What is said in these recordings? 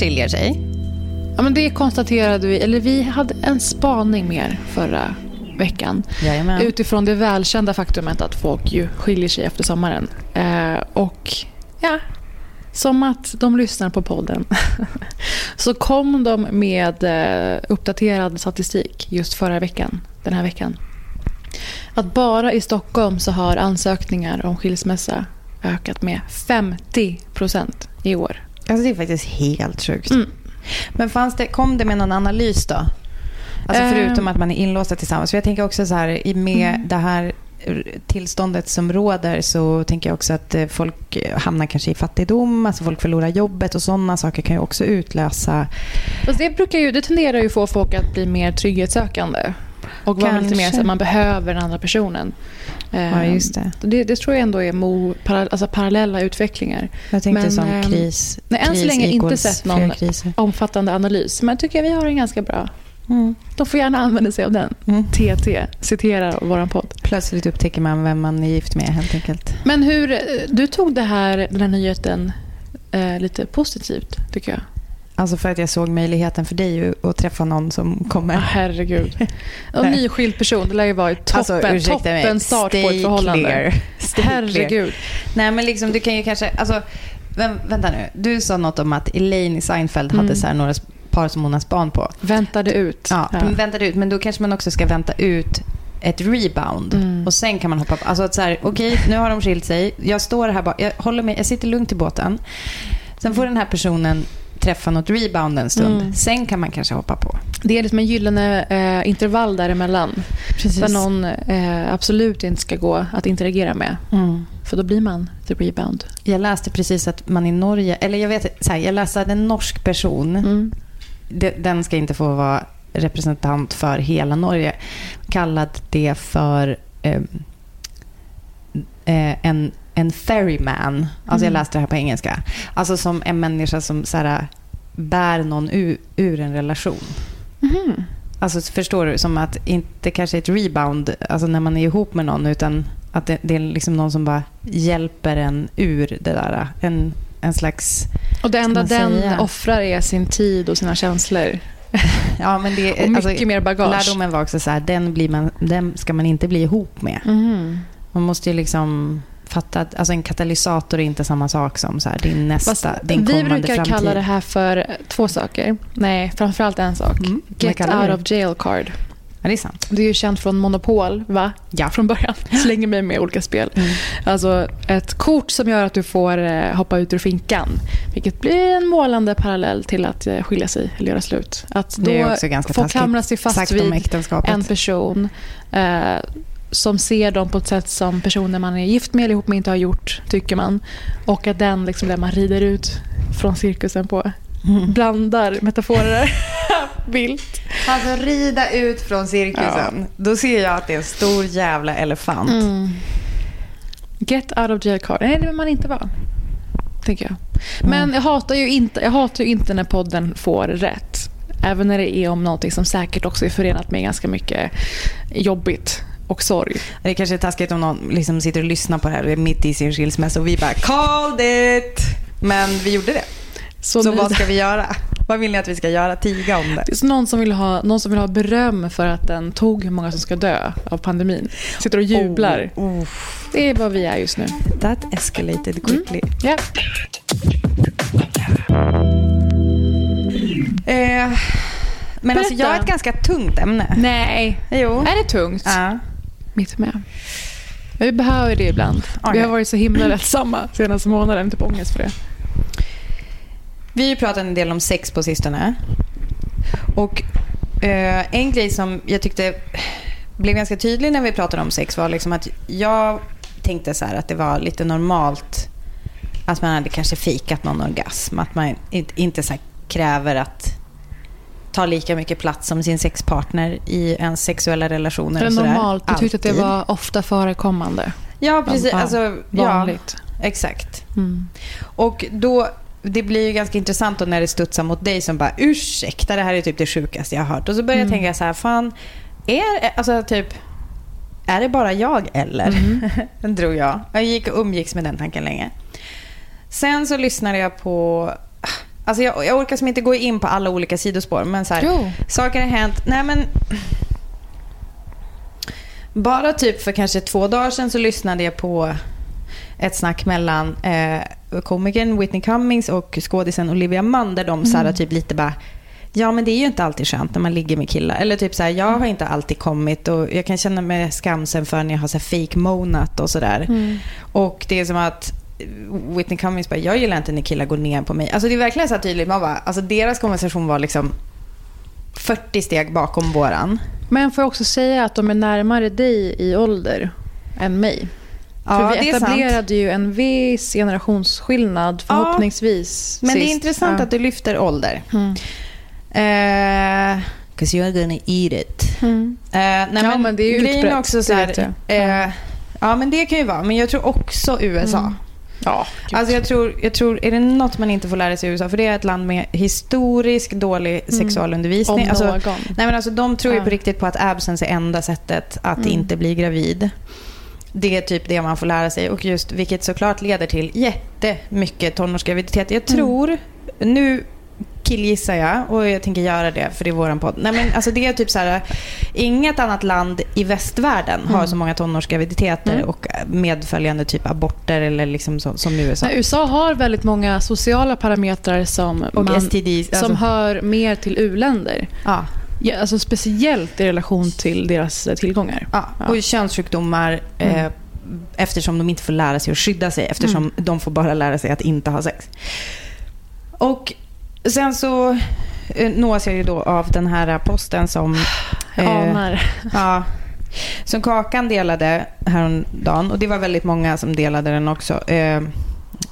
skiljer sig? Ja, men det konstaterade vi, eller vi hade en spaning mer förra veckan. Jajamän. Utifrån det välkända faktumet att folk ju skiljer sig efter sommaren. Eh, och ja, som att de lyssnar på podden. så kom de med eh, uppdaterad statistik just förra veckan, den här veckan. Att bara i Stockholm så har ansökningar om skilsmässa ökat med 50 procent i år. Alltså det är faktiskt helt sjukt. Mm. Men fanns det, kom det med någon analys då? Alltså Ehm. förutom att man är inlåsta tillsammans. För jag tänker också så här, i- med Mm. det här tillståndet som råder så tänker jag också att eh, folk hamnar kanske i fattigdom, alltså folk förlorar jobbet och sådana saker kan ju också utlösa Fast det, brukar ju, det tenderar ju få folk att bli mer trygghetssökande. Och vara lite mer så att man behöver den andra personen. Ja, Eh, just det. Det, det tror jag ändå är mo, para, alltså parallella utvecklingar. Jag tänkte Men, som ehm, kris. nej, än så länge inte sett någon-. Omfattande analys. Men jag tycker vi har en ganska bra. Mm. De får gärna använda sig av den. Mm. TT, citera vår podd. Plötsligt upptäcker man vem man är gift med helt enkelt. Men hur, eh, du tog det här, den här nyheten eh, lite positivt, tycker jag. Alltså för att jag såg möjligheten för dig att träffa någon som kommer. Ah, herregud. Nej. nyskild person, det lär ju vara toppen, Alltså, ursäkta mig. toppen start på ett förhållande. Herregud. Nej, men liksom, du kan ju kanske... Alltså, vem, vänta nu. Du sa något om att Elaine i Seinfeld Mm. hade så några par som hon har span på. Väntade ut. Ja, Men vänta ut. Men då kanske man också ska vänta ut ett rebound. Mm. Och sen kan man hoppa på. Alltså att så här, okej, nu har de skilt sig. Jag står här bara, jag håller med, jag sitter lugnt i båten. Sen får den här personen träffa något rebound en stund. Mm. Sen kan man kanske hoppa på. Det är liksom en gyllene eh, intervall däremellan. Precis. Där någon eh, absolut inte ska gå att interagera med. Mm. För då blir man the rebound. Jag läste precis att man i Norge, eller jag vet här, jag läste att en norsk person, Mm. de- den ska inte få vara representant för hela Norge, kallade det för ehm, eh, en, en ferryman. Alltså jag Mm. läste det här på engelska. Alltså som en människa som så här, bär någon ur, ur en relation. Mhm. Alltså förstår du? Som att inte kanske ett rebound, alltså när man är ihop med någon, utan att det, det är liksom någon som bara hjälper en ur det där. En, en slags... Och det enda den säga? offrar är sin tid och sina känslor. Ja, men det, Och mycket mer bagage. Lärdomen var också så här, den, blir man, den ska man inte bli ihop med. Mhm. Man måste ju liksom fatta att alltså en katalysator är inte samma sak som så här, din nästa, Fast din vi kommande brukar framtid. kalla det här för två saker. Nej, framförallt en sak. Mm, Get vi out det? of jail card. Ja, det är sant. Det är ju känt från Monopol, va? Ja. Från början. Slänger mig med olika spel. Mm. Alltså ett kort som gör att du får eh, hoppa ut ur finkan. Vilket blir en målande parallell till att eh, skilja sig eller göra slut. Att då Det är också ganska få taskigt klamra sig fast vid en person eh, som ser dem på ett sätt som personer man är gift med eller ihop med inte har gjort, tycker man. Och att den liksom där man rider ut från cirkusen på. Mm. Blandar metaforer. Vilt. Alltså rida ut från cirkusen. Då ser jag att det är en stor jävla elefant. Mm. Get out of jail card. Nej, det vill man inte vara. Tänker jag. Men Mm. jag hatar, ju inte, jag hatar ju inte när podden får rätt. Även när det är om någonting som säkert också är förenat med ganska mycket jobbigt. Och sorg. Det kanske är taskigt om någon liksom sitter och lyssnar på det här och är mitt i sin skilsmässa och vi bara called it. Men vi gjorde det. Så, så vad ska vi göra? Vad vill ni att vi ska göra? Tiga om det? Det någon som, vill ha, någon som vill ha beröm för att den tog hur många som ska dö av pandemin. Sitter och jublar. Oh, oh. Det är vad vi är just nu. That escalated quickly. Mm. Yeah. Eh, men alltså, jag har ett ganska tungt ämne. Nej. Jo. Är det tungt? Ja. Mitt med. Vi behöver det ibland. Okay. Vi har varit så himla lättsamma senaste månaden. Typ ångest för det. Vi har pratat en del om sex på sistone. Och eh, en grej som jag tyckte blev ganska tydlig när vi pratade om sex var liksom att jag tänkte så att det var lite normalt att man hade kanske fikat någon orgasm. Att man inte så kräver att ta lika mycket plats som sin sexpartner i ens sexuella relationer. Eller normalt, du tyckte att det var ofta förekommande? Ja, precis. Alltså, vanligt. Ja, exakt. Mm. Och då det blir ju ganska intressant då när det studsar mot dig som bara ursäkta, det här är typ det sjukaste jag har hört. Och så börjar mm. jag tänka så här, fan, är, alltså typ, är det bara jag eller? Mm. drog jag. Jag gick och umgicks med den tanken länge. Sen så lyssnade jag på Alltså jag, jag orkar som inte gå in på alla olika sidospår, men så här, saker har hänt. Nej men... Bara typ för kanske två dagar sedan så lyssnade jag på ett snack mellan eh, komikern Whitney Cummings och skådisen Olivia Munn där de mm. så här, mm. typ lite bara Ja, men det är ju inte alltid skönt när man ligger med killar. Eller typ så här, jag har inte alltid kommit och jag kan känna mig skamsen för när jag har så här fake monat och sådär. Mm. Och det är som att Whitney Cummings bara, jag gillar inte när killar går ner på mig. Alltså det är verkligen så här tydligt. Man bara, alltså deras konversation var liksom 40 steg bakom våran. Men får jag också säga att de är närmare dig i ålder än mig. Ja, För vi etablerade ju en viss generationsskillnad förhoppningsvis. Ja, men sist. det är intressant ja. att du lyfter ålder. Mm. Uh, Cause you're gonna eat it. Mm. Uh, nej, ja, men, men det är ju utbrett. också så här, uh, ja, men det kan ju vara. Men jag tror också USA. Mm. Ja, alltså jag tror, jag tror, är det något man inte får lära sig i USA, för det är ett land med historiskt dålig mm. sexualundervisning. Om alltså, någon. Nej, men alltså, de tror ju på riktigt på att absence är enda sättet att mm. inte bli gravid. Det är typ det man får lära sig och just vilket såklart leder till jättemycket tonårsgraviditet. Jag mm. tror, mm. nu killgissar jag och jag tänker göra det för det är våran podd. Nej, men alltså det är typ så här, inget annat land i västvärlden mm. har så många tonårsgraviditeter mm. och medföljande typ aborter eller liksom så, som USA. Nej, USA har väldigt många sociala parametrar som, och man, STDs, alltså. som hör mer till uländer. Ja. Ja, alltså speciellt i relation till deras tillgångar. Ja, och ja. könssjukdomar mm. eh, eftersom de inte får lära sig att skydda sig eftersom mm. de får bara lära sig att inte ha sex. Och sen så eh, nås jag ju då av den här posten som... Eh, Anar. Ja, som Kakan delade häromdagen. Och det var väldigt många som delade den också. Eh,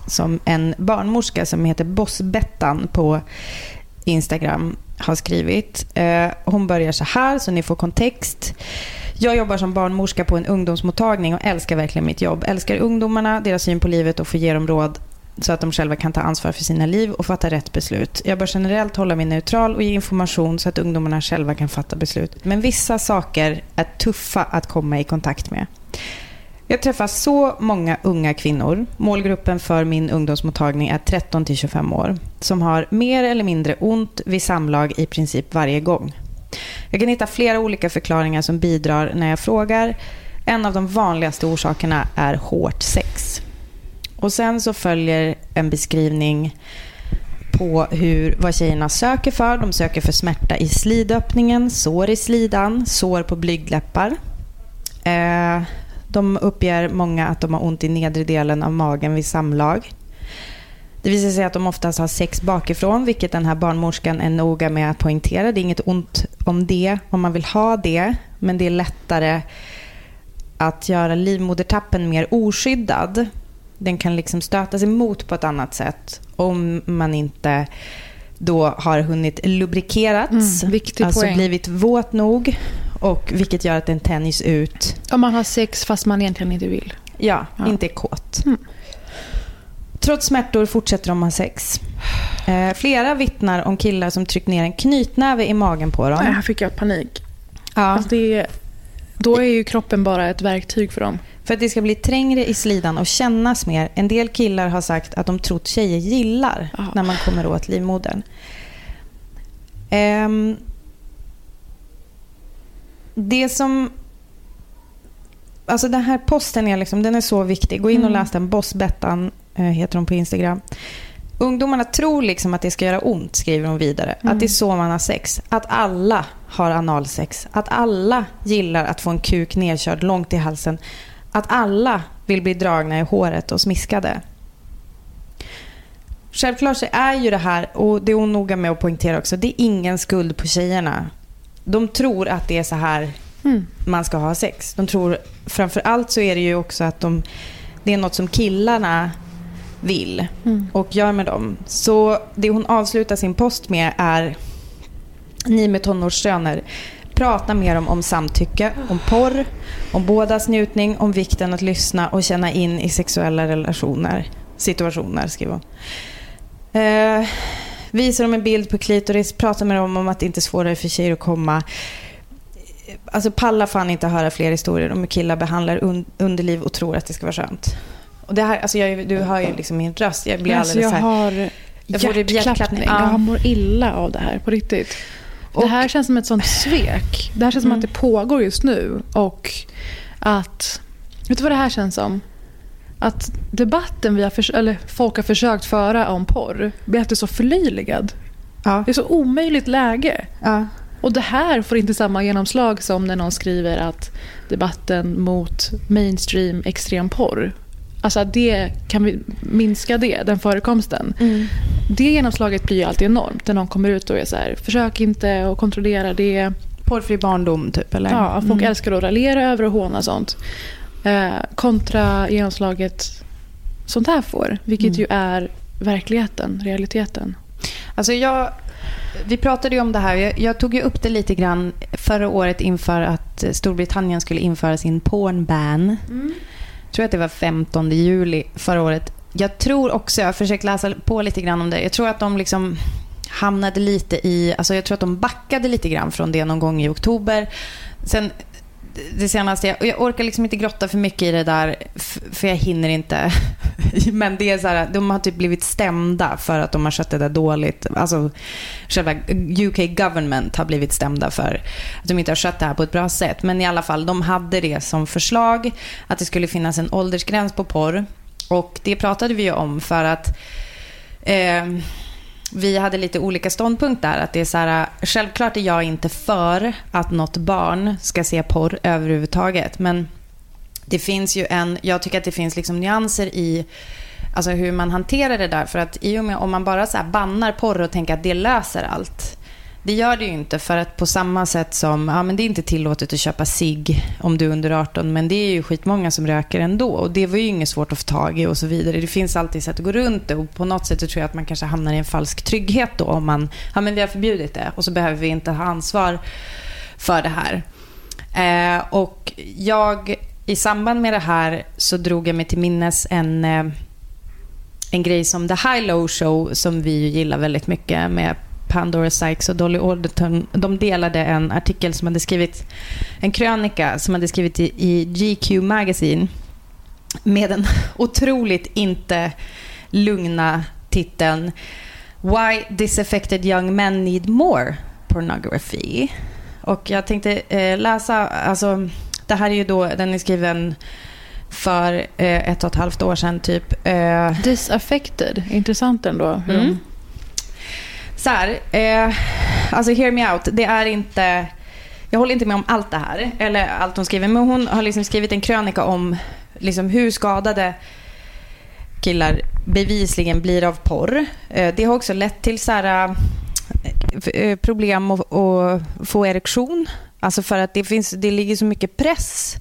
som en barnmorska som heter Bossbettan på Instagram har skrivit. Eh, hon börjar så här, så ni får kontext. Jag jobbar som barnmorska på en ungdomsmottagning och älskar verkligen mitt jobb. Älskar ungdomarna, deras syn på livet och får ge dem råd så att de själva kan ta ansvar för sina liv och fatta rätt beslut. Jag bör generellt hålla mig neutral och ge information så att ungdomarna själva kan fatta beslut. Men vissa saker är tuffa att komma i kontakt med. Jag träffar så många unga kvinnor, målgruppen för min ungdomsmottagning är 13 till 25 år, som har mer eller mindre ont vid samlag i princip varje gång. Jag kan hitta flera olika förklaringar som bidrar när jag frågar. En av de vanligaste orsakerna är hårt sex. Och sen så följer en beskrivning på hur, vad tjejerna söker för. De söker för smärta i slidöppningen, sår i slidan, sår på blygdläppar. Eh, de uppger många att de har ont i nedre delen av magen vid samlag. Det visar sig att de oftast har sex bakifrån, vilket den här barnmorskan är noga med att poängtera. Det är inget ont om det, om man vill ha det, men det är lättare att göra livmodertappen mer oskyddad. Den kan liksom stötas emot på ett annat sätt om man inte då har hunnit lubrikerats, mm, alltså poäng. blivit våt nog och vilket gör att den tänjs ut. Om man har sex fast man egentligen inte vill. Ja, ja. inte är kåt. Mm. Trots smärtor fortsätter de ha sex. Eh, flera vittnar om killar som tryckt ner en knytnäve i magen på dem. Här fick jag panik. Ja. Alltså det, Då är ju kroppen bara ett verktyg för dem. För att det ska bli trängre i slidan och kännas mer. En del killar har sagt att de trott tjejer gillar Ja. när man kommer åt livmodern. Ehm, det som... Alltså den här posten är, liksom, den är så viktig. Gå in och Mm. läs den. Boss Bettan eh, heter hon på Instagram. Ungdomarna tror liksom att det ska göra ont, skriver hon vidare. Mm. Att det är så man har sex. Att alla har analsex. Att alla gillar att få en kuk nedkörd långt i halsen. Att alla vill bli dragna i håret och smiskade. Självklart så är ju det här, och det är hon noga med att poängtera också, det är ingen skuld på tjejerna. De tror att det är så här Mm. man ska ha sex. De tror, framför allt så är det ju också att de, det är något som killarna vill Mm. och gör med dem. Så det hon avslutar sin post med är ni med tonårssöner. Prata mer om, om samtycke, om porr, om bådas njutning, om vikten att lyssna och känna in i sexuella relationer, situationer, skriver hon. Eh, visar dem en bild på klitoris, prata med dem om att det inte är svårare för tjejer att komma. Alltså palla fan inte höra fler historier om hur killar behandlar un- underliv och tror att det ska vara skönt. Och det här, alltså jag, du hör ju liksom min röst, jag blir Alltså, alldeles jag så här. har Jag får hjärtklappning. Jag mår illa av det här på riktigt. Och- det här känns som ett sånt svek. Det här känns som Mm. att det pågår just nu. Och att... Vet du vad det här känns som? Att debatten vi har eller folk har försökt föra om porr blir alltid så förlöjligad. Ja. Det är så omöjligt läge. Ja. Och det här får inte samma genomslag som när någon skriver att debatten mot mainstream extremporr, alltså det kan vi minska det, den förekomsten. Mm. Det genomslaget blir ju alltid enormt när någon kommer ut och är så här, försök inte att kontrollera det. Porrfri barndom typ eller? Ja, folk Mm. älskar att raljera över och håna sånt. Eh, kontra genomslaget sånt här får, vilket Mm. ju är verkligheten, realiteten. Alltså jag, vi pratade ju om det här. Jag, jag tog ju upp det lite grann förra året inför att Storbritannien skulle införa sin porn ban. Jag tror att det var 15 juli förra året. Jag tror också, jag har försökt läsa på lite grann om det. Jag tror att de liksom hamnade lite i, alltså jag tror att de backade lite grann från det någon gång i oktober. Sen det senaste, jag, jag orkar liksom inte grotta för mycket i det där, för jag hinner inte. Men det är så här, de har typ blivit stämda för att de har skött det där dåligt. Alltså själva UK government har blivit stämda för att de inte har skött det här på ett bra sätt. Men i alla fall, de hade det som förslag att det skulle finnas en åldersgräns på porr. Och det pratade vi ju om för att eh, vi hade lite olika ståndpunkter. Att det är så här, självklart är jag inte för att något barn ska se porr överhuvudtaget. Men det finns ju en, jag tycker att det finns liksom nyanser i alltså hur man hanterar det där. För att i och med om man bara så här bannar porr och tänker att det löser allt. Det gör det ju inte för att på samma sätt som, ja men det är inte tillåtet att köpa sig om du är under 18 men det är ju skitmånga som röker ändå och det var ju inget svårt att få tag i och så vidare. Det finns alltid sätt att gå runt det och på något sätt så tror jag att man kanske hamnar i en falsk trygghet då om man, ja men vi har förbjudit det och så behöver vi inte ha ansvar för det här. Eh, och jag, i samband med det här så drog jag mig till minnes en, eh, en grej som The High Low Show som vi gillar väldigt mycket med Pandora Sykes och Dolly Alderton. De delade en artikel som hade skrivit, en krönika som hade skrivit i, i GQ Magazine med den otroligt inte lugna titeln Why Disaffected Young Men Need More Pornography. Och jag tänkte eh, läsa, alltså det här är ju då, den är skriven för eh, ett och ett halvt år sedan typ. Eh, Disaffected, intressant ändå. Hur Mm. Så här, eh, alltså hear me out. Det är inte, jag håller inte med om allt det här, eller allt hon skriver, men hon har liksom skrivit en krönika om liksom hur skadade killar bevisligen blir av porr. Eh, det har också lett till så här, eh, eh problem att, att få erektion. Alltså för att det, finns, det ligger så mycket press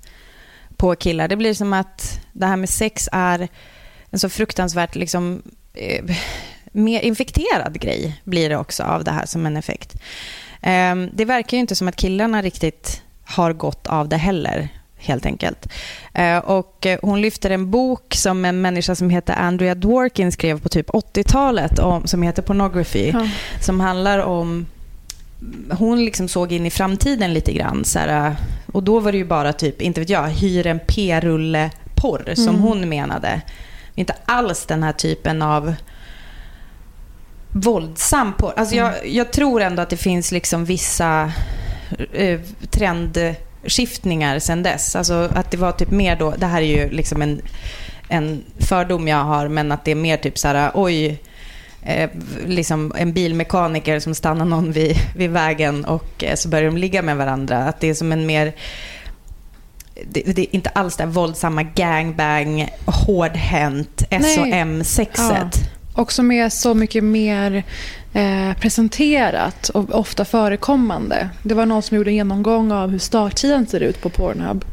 på killar. Det blir som att det här med sex är en så fruktansvärt liksom, eh, mer infekterad grej blir det också av det här som en effekt. Ehm, Det verkar ju inte som att killarna riktigt har gått av det heller, helt enkelt. Eh, Och eh, hon lyfter en bok som en människa som heter Andrea Dworkin skrev på typ 80-talet, om- som heter Pornography, Ja. som handlar om hon liksom såg in i framtiden lite grann. Så här, och då var det ju bara typ, inte vet jag, hyr en p-rulle porr som Mm. hon menade. Inte alls den här typen av våldsam porr. Alltså jag, jag tror ändå att det finns liksom vissa eh, trendskiftningar sen dess. Alltså att det var typ mer då, det här är ju liksom en, en fördom jag har, men att det är mer typ så här, oj, eh, liksom en bilmekaniker som stannar någon vid, vid vägen och eh, så börjar de ligga med varandra. Att det är som en mer det, det är inte alls det här våldsamma gangbang, hårdhänt, Nej. SOM-sexet. Också med så mycket mer eh, presenterat och ofta förekommande. Det var någon som gjorde en genomgång av hur starttiden ser ut på Pornhub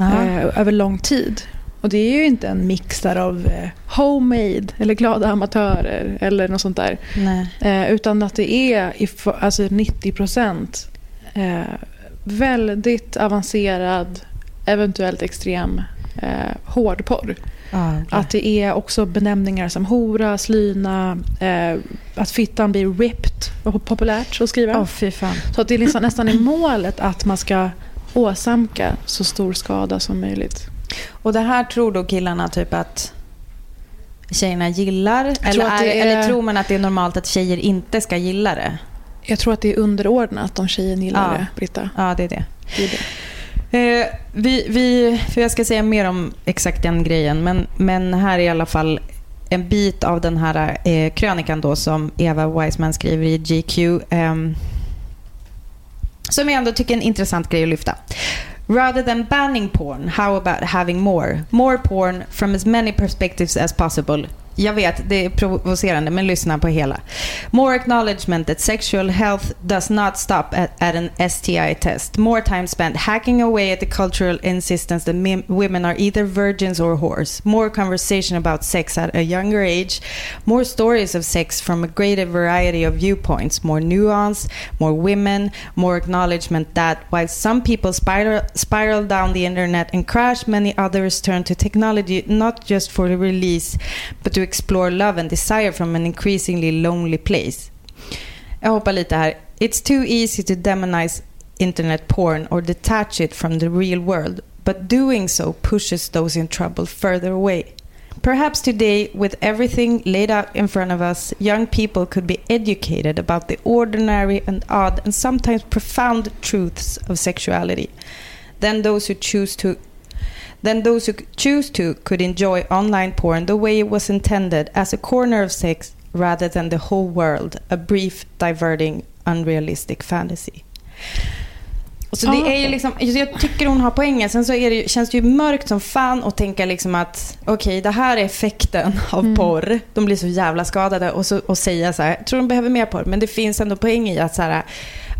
eh, över lång tid. Och det är ju inte en mix där av eh, homemade eller glada amatörer eller något sånt där. Eh, utan att det är i, f- alltså 90 procent eh, väldigt avancerad, eventuellt extrem eh, hårdporr. Okej. Att det är också benämningar som hora, slyna, eh, att fittan blir ripped, var populärt att skriva. Åh, fy fan. Så att det är liksom nästan i målet att man ska åsamka så stor skada som möjligt. Och det här tror då killarna typ att tjejerna gillar? Eller, är, är- eller tror man att det är normalt att tjejer inte ska gilla det? Jag tror att det är underordnat om tjejen gillar Ja. det, Britta. Ja, det är det. Det är det. Eh, vi, vi, för jag ska säga mer om exakt den grejen, men, men här är i alla fall en bit av den här eh, krönikan då som Eva Wiseman skriver i GQ. Eh, som jag ändå tycker är en intressant grej att lyfta. Rather than banning porn, how about having more? More porn from as many perspectives as possible. Jag vet, det är provocerande, men lyssna på hela. More acknowledgement that sexual health does not stop at, at an STI test. More time spent hacking away at the cultural insistence that women are either virgins or whores. More conversation about sex at a younger age. More stories of sex from a greater variety of viewpoints. More nuance, more women, more acknowledgement that while some people spiral, spiral down the internet and crash, many others turn to technology not just for the release but to explore love and desire from an increasingly lonely place. Jag hoppar lite här. It's too easy to demonize internet porn or detach it from the real world, but doing so pushes those in trouble further away. Perhaps today, with everything laid out in front of us, young people could be educated about the ordinary and odd and sometimes profound truths of sexuality. Then those who choose to then those who choose to could enjoy online porn the way it was intended as a corner of sex rather than the whole world, a brief, diverting, unrealistic fantasy. Så det är ju liksom, jag tycker hon har poängen. Sen så det, känns det ju mörkt som fan att tänka liksom att okej, det här är effekten av Mm. porr. De blir så jävla skadade och, så, och säga så här, jag tror de behöver mer porr. Men det finns ändå poäng i att, så här,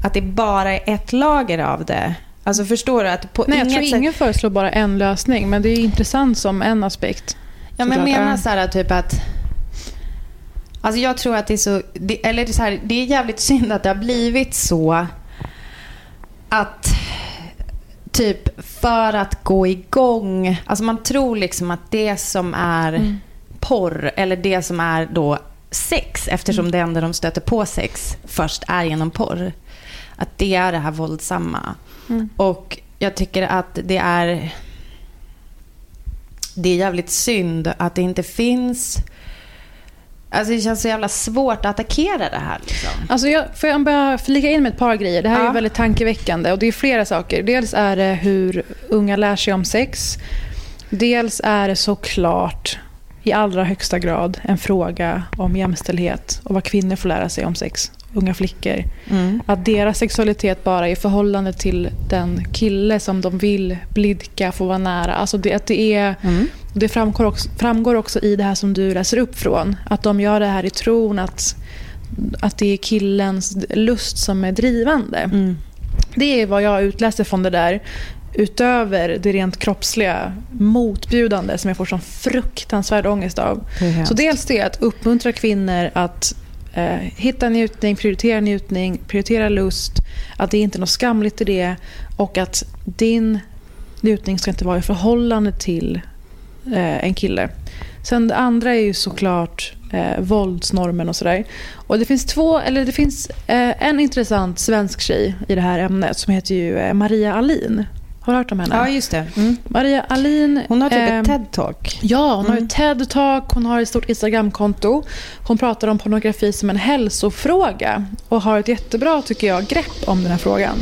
att det bara är ett lager av det. Alltså förstår du? Att på Nej, jag inget tror sätt... ingen föreslår bara en lösning, men det är intressant som en aspekt. Ja, men jag menar så här typ att... Alltså jag tror att det är så... Det, eller så här, det är jävligt synd att det har blivit så att typ för att gå igång... Alltså man tror liksom att det som är Mm. porr eller det som är då sex, eftersom det enda de stöter på sex först är genom porr. Att det är det här våldsamma. Mm. Och jag tycker att det är... Det är jävligt synd att det inte finns... Alltså det känns så jävla svårt att attackera det här. Liksom. Alltså jag, får jag bara flika in med ett par grejer? Det här är Ja. ju väldigt tankeväckande och det är flera saker. Dels är det hur unga lär sig om sex. Dels är det såklart i allra högsta grad en fråga om jämställdhet och vad kvinnor får lära sig om sex. Unga flickor. Mm. Att deras sexualitet bara är i förhållande till den kille som de vill blidka, få vara nära. Alltså det, att det, är, Mm. det framgår också, framgår också i det här som du läser upp från. Att de gör det här i tron att, att det är killens lust som är drivande. Mm. Det är vad jag utläser från det där. Utöver det rent kroppsliga motbjudande som jag får sån fruktansvärd ångest av. Så dels det att uppmuntra kvinnor att eh, hitta njutning, prioritera njutning, prioritera lust. Att det inte är något skamligt i det. Och att din njutning ska inte vara i förhållande till eh, en kille. Sen det andra är ju såklart eh, våldsnormen och sådär. Och det finns två, eller det finns eh, en intressant svensk tjej i det här ämnet som heter ju eh, Maria Alin. Har du hört om henne? Ja, just det. Mm. Maria Alin. Hon har typ eh, ett TED-talk. Ja, hon har Mm. ett TED-talk, hon har ett stort Instagramkonto. Hon pratar om pornografi som en hälsofråga och har ett jättebra, tycker jag, grepp om den här frågan.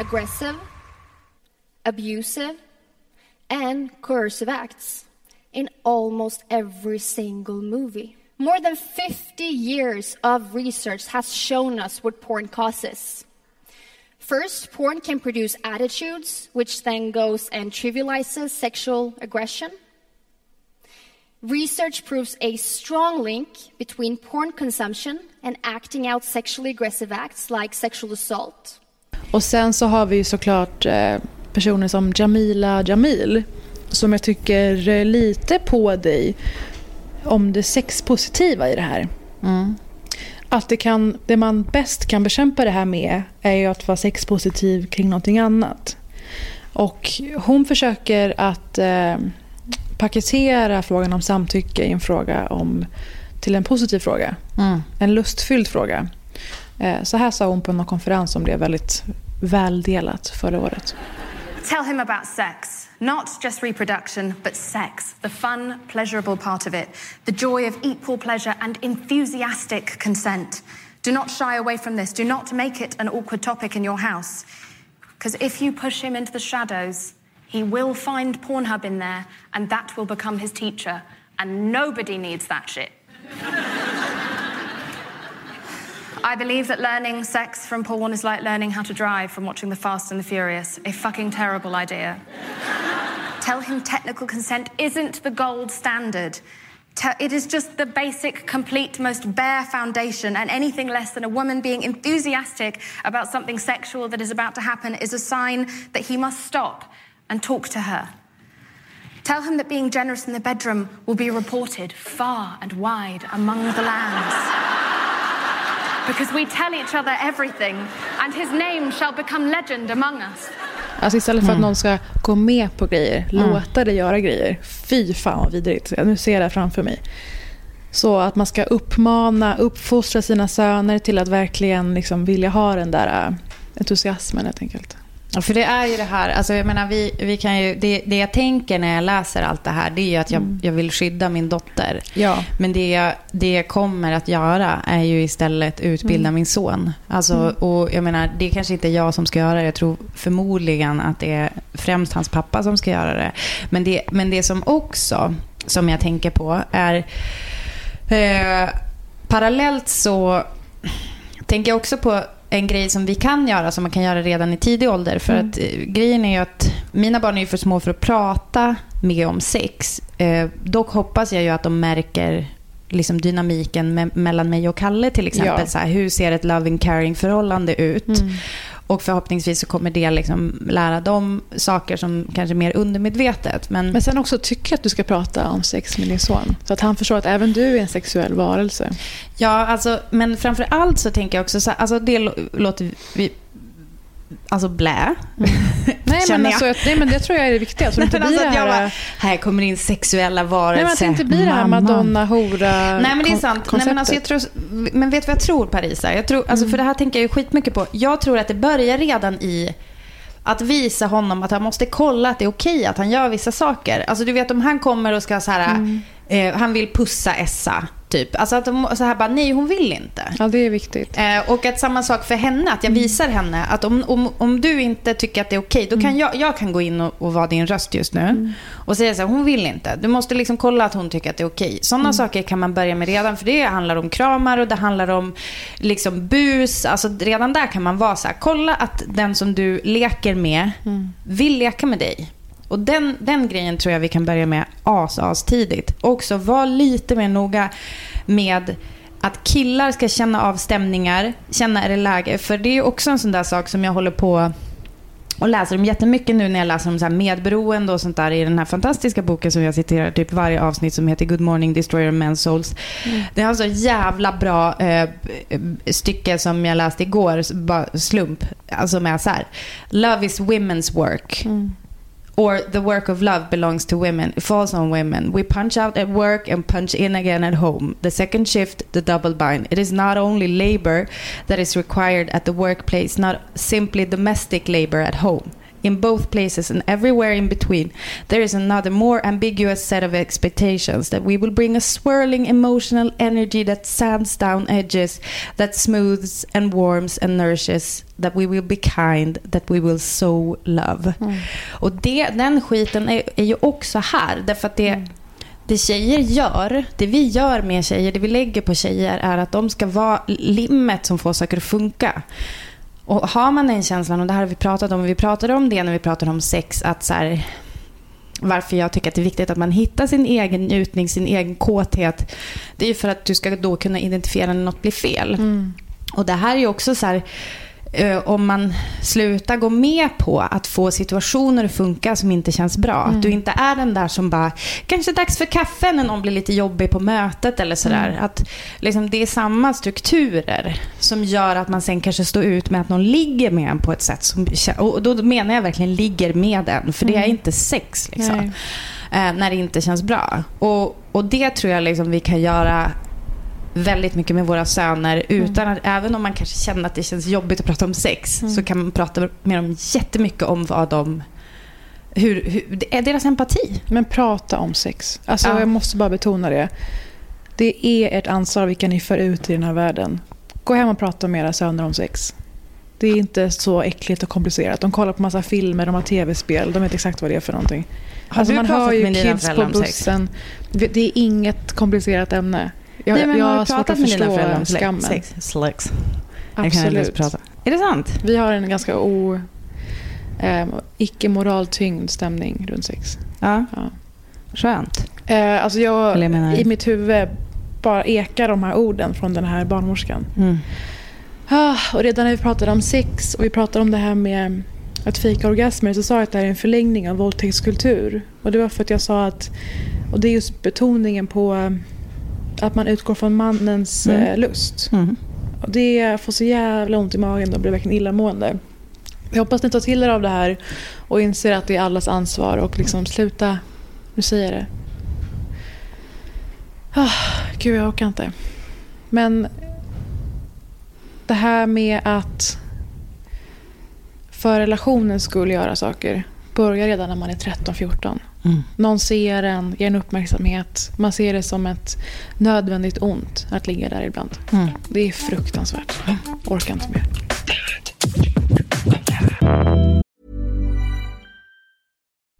aggressive, abusive, and coercive acts in almost every single movie. More than 50 years of research has shown us what porn causes. First, porn can produce attitudes, which then goes and trivializes sexual aggression. Research proves a strong link between porn consumption and acting out sexually aggressive acts like sexual assault. Och sen så har vi ju såklart eh, personer som Jamila Jamil som jag tycker lite på dig om det sexpositiva i det här. Mm. Att det, kan, det man bäst kan bekämpa det här med är ju att vara sexpositiv kring någonting annat. Och hon försöker att eh, paketera frågan om samtycke i en fråga om, till en positiv fråga. Mm. En lustfylld fråga. Eh, så här sa hon på en konferens som blev väldigt väldelat förra året. Tell him about sex. Not just reproduction, but sex. The fun, pleasurable part of it. The joy of equal pleasure and enthusiastic consent. Do not shy away from this. Do not make it an awkward topic in your house. Because if you push him into the shadows, he will find Pornhub in there, and that will become his teacher. And nobody needs that shit. I believe that learning sex from porn is like learning how to drive from watching The Fast and the Furious. A fucking terrible idea. Tell him technical consent isn't the gold standard. It is just the basic, complete, most bare foundation, and anything less than a woman being enthusiastic about something sexual that is about to happen is a sign that he must stop and talk to her. Tell him that being generous in the bedroom will be reported far and wide among the lands. Because we tell each other everything, and his name shall become legend among us. Alltså istället för att någon ska gå med på grejer, låta dig göra grejer. Fy fan vad vidrigt. Nu ser jag det framför mig. Så att man ska uppmana, uppfostra sina söner till att verkligen liksom vilja ha den där äh, entusiasmen helt enkelt. För det är ju det här, alltså jag menar vi, vi kan ju, det, det jag tänker när jag läser allt det här det är ju att jag, jag vill skydda min dotter. Ja. Men det jag, det jag kommer att göra är ju istället utbilda min son. Alltså, och jag menar, det är kanske inte jag som ska göra det. Jag tror förmodligen att det är främst hans pappa som ska göra det. Men det, men det som också, som jag tänker på är eh, parallellt så tänker jag också på en grej som vi kan göra, som man kan göra redan i tidig ålder. För att eh, grejen är ju att mina barn är ju för små för att prata med om sex. Eh, dock hoppas jag ju att de märker liksom dynamiken me- mellan mig och Kalle till exempel. Ja. Så här, hur ser ett loving caring förhållande ut? Och förhoppningsvis så kommer det liksom lära dem saker som kanske är mer undermedvetet. Men, Men sen också tycka att du ska prata om sex med din son. Så att han förstår att även du är en sexuell varelse. Ja, alltså, men framför allt så tänker jag också så här, alltså det lå- låter vi, alltså blä. Nej men, alltså, jag- nej men det tror jag är det viktiga. Så inte alltså det att jag här... bara, här kommer in sexuella Nej varelser. men att det inte blir det här. Madonna, hora Nej men det är sant. Nej, men, alltså, jag tror, men vet du vad jag tror Parisa? Jag tror, alltså, För det här tänker jag ju skitmycket på. Jag tror att det börjar redan i att visa honom att han måste kolla att det är okej att han gör vissa saker. Alltså du vet om han kommer och ska så här, eh, han vill pussa Essa typ. Alltså att de, så här bara, nej hon vill inte. Ja det är viktigt. Eh, och att samma sak för henne, att jag visar henne att om, om, om du inte tycker att det är okej, då kan jag, jag kan gå in och, och vara din röst just nu. Och säga så här, hon vill inte. Du måste liksom kolla att hon tycker att det är okej. Sådana saker kan man börja med redan, för det handlar om kramar och det handlar om liksom bus. Alltså redan där kan man vara så här, kolla att den som du leker med vill leka med dig. Och den, den grejen tror jag vi kan börja med as, as tidigt. Också var lite mer noga med att killar ska känna av stämningar, känna är det läge. För det är också en sån där sak som jag håller på och läser om jättemycket nu när jag läser om så här medberoende och sånt där i den här fantastiska boken som jag citerar typ varje avsnitt som heter Good Morning Destroyer of Men's Souls. Det är alltså jävla bra eh, stycke som jag läste igår, bara slump, alltså med så här. Love is women's work. Or the work of love belongs to women. It falls on women. We punch out at work and punch in again at home. The second shift, the double bind. It is not only labor that is required at the workplace, not simply domestic labor at home. In both places and everywhere in between, there is another more ambiguous set of expectations that we will bring a swirling emotional energy that sands down edges, that smooths and warms and nourishes, that we will be kind, that we will so love. Och det, den skiten är, är ju också här, därför att det det tjejer gör, det vi gör med tjejer, det vi lägger på tjejer är att de ska vara limmet som får saker att funka. Och har man den känslan, och det här har vi pratat om, vi pratade om det när vi pratade om sex, att så här, varför jag tycker att det är viktigt att man hittar sin egen njutning, sin egen kåthet. Det är ju för att du ska då kunna identifiera när något blir fel. Och det här är ju också så här, om man slutar gå med på att få situationer att funka som inte känns bra. Att du inte är den där som bara, kanske dags för kaffe när någon blir lite jobbig på mötet eller sådär. Att liksom, det är samma strukturer som gör att man sen kanske står ut med att någon ligger med en på ett sätt som, och då menar jag verkligen ligger med en, för det är inte sex liksom. Nej. Eh, när det inte känns bra. Och, och det tror jag liksom vi kan göra väldigt mycket med våra söner utan att, även om man kanske känner att det känns jobbigt att prata om sex så kan man prata med dem jättemycket om vad de hur, hur, det är deras empati. Men prata om sex. Alltså, Ja. Jag måste bara betona det. Det är ert ansvar vilka ni för ut i den här världen. Gå hem och prata med era söner om sex. Det är inte så äckligt och komplicerat. De kollar på massa filmer, de har tv-spel, de vet exakt vad det är för någonting. Har alltså man hör ju kids på bussen. Det är inget komplicerat ämne. Jag, Nej, men jag har har pratat att med dina föräldrar om skammen. sex? Sex. Jag kan inte ens Absolut. prata. Är det sant? Vi har en ganska o, eh, icke-moraltyngd stämning runt sex. Ja, Ja. skönt. Eh, alltså jag, jag menar- I mitt huvud bara ekar de här orden från den här barnmorskan. Mm. Ah, och redan när vi pratade om sex och vi pratade om det här med att fejka orgasmer så sa jag att det här är en förlängning av våldtäktskultur. Och det var för att jag sa att, och det är just betoningen på eh, att man utgår från mannens Mm. eh, lust. Mm. Och det får så jävla ont i magen och blir verkligen illamående. Jag hoppas ni tar till er av det här och inser att det är allas ansvar och liksom sluta, nu säger jag det. Ah, gud, jag orkar inte. Men det här med att för relationens skull göra saker börjar redan när man är 13-14. Mm. Någon ser en, ger en uppmärksamhet. Man ser det som ett nödvändigt ont att ligga där ibland. Mm. Det är fruktansvärt. Orkar inte mer.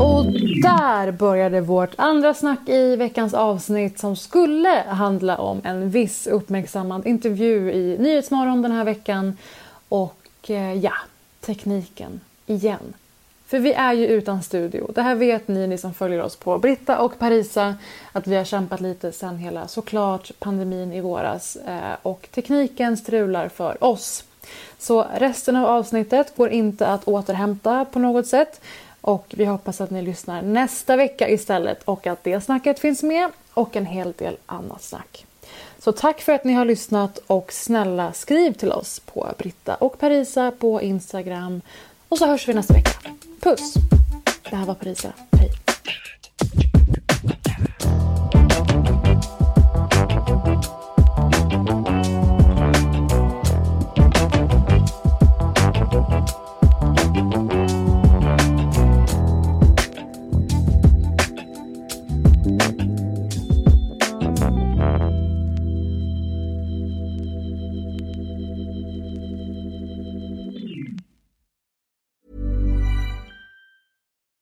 Och där började vårt andra snack i veckans avsnitt som skulle handla om en viss uppmärksammad intervju i Nyhetsmorgon den här veckan. Och eh, ja, tekniken igen. För vi är ju utan studio. Det här vet ni, ni som följer oss på Britta och Parisa, att vi har kämpat lite sen hela såklart pandemin i våras. Eh, och tekniken strular för oss. Så resten av avsnittet går inte att återhämta på något sätt. Och vi hoppas att ni lyssnar nästa vecka istället och att det snacket finns med och en hel del annat snack. Så tack för att ni har lyssnat och snälla skriv till oss på Britta och Parisa på Instagram. Och så hörs vi nästa vecka. Puss! Det här var Parisa. Hej!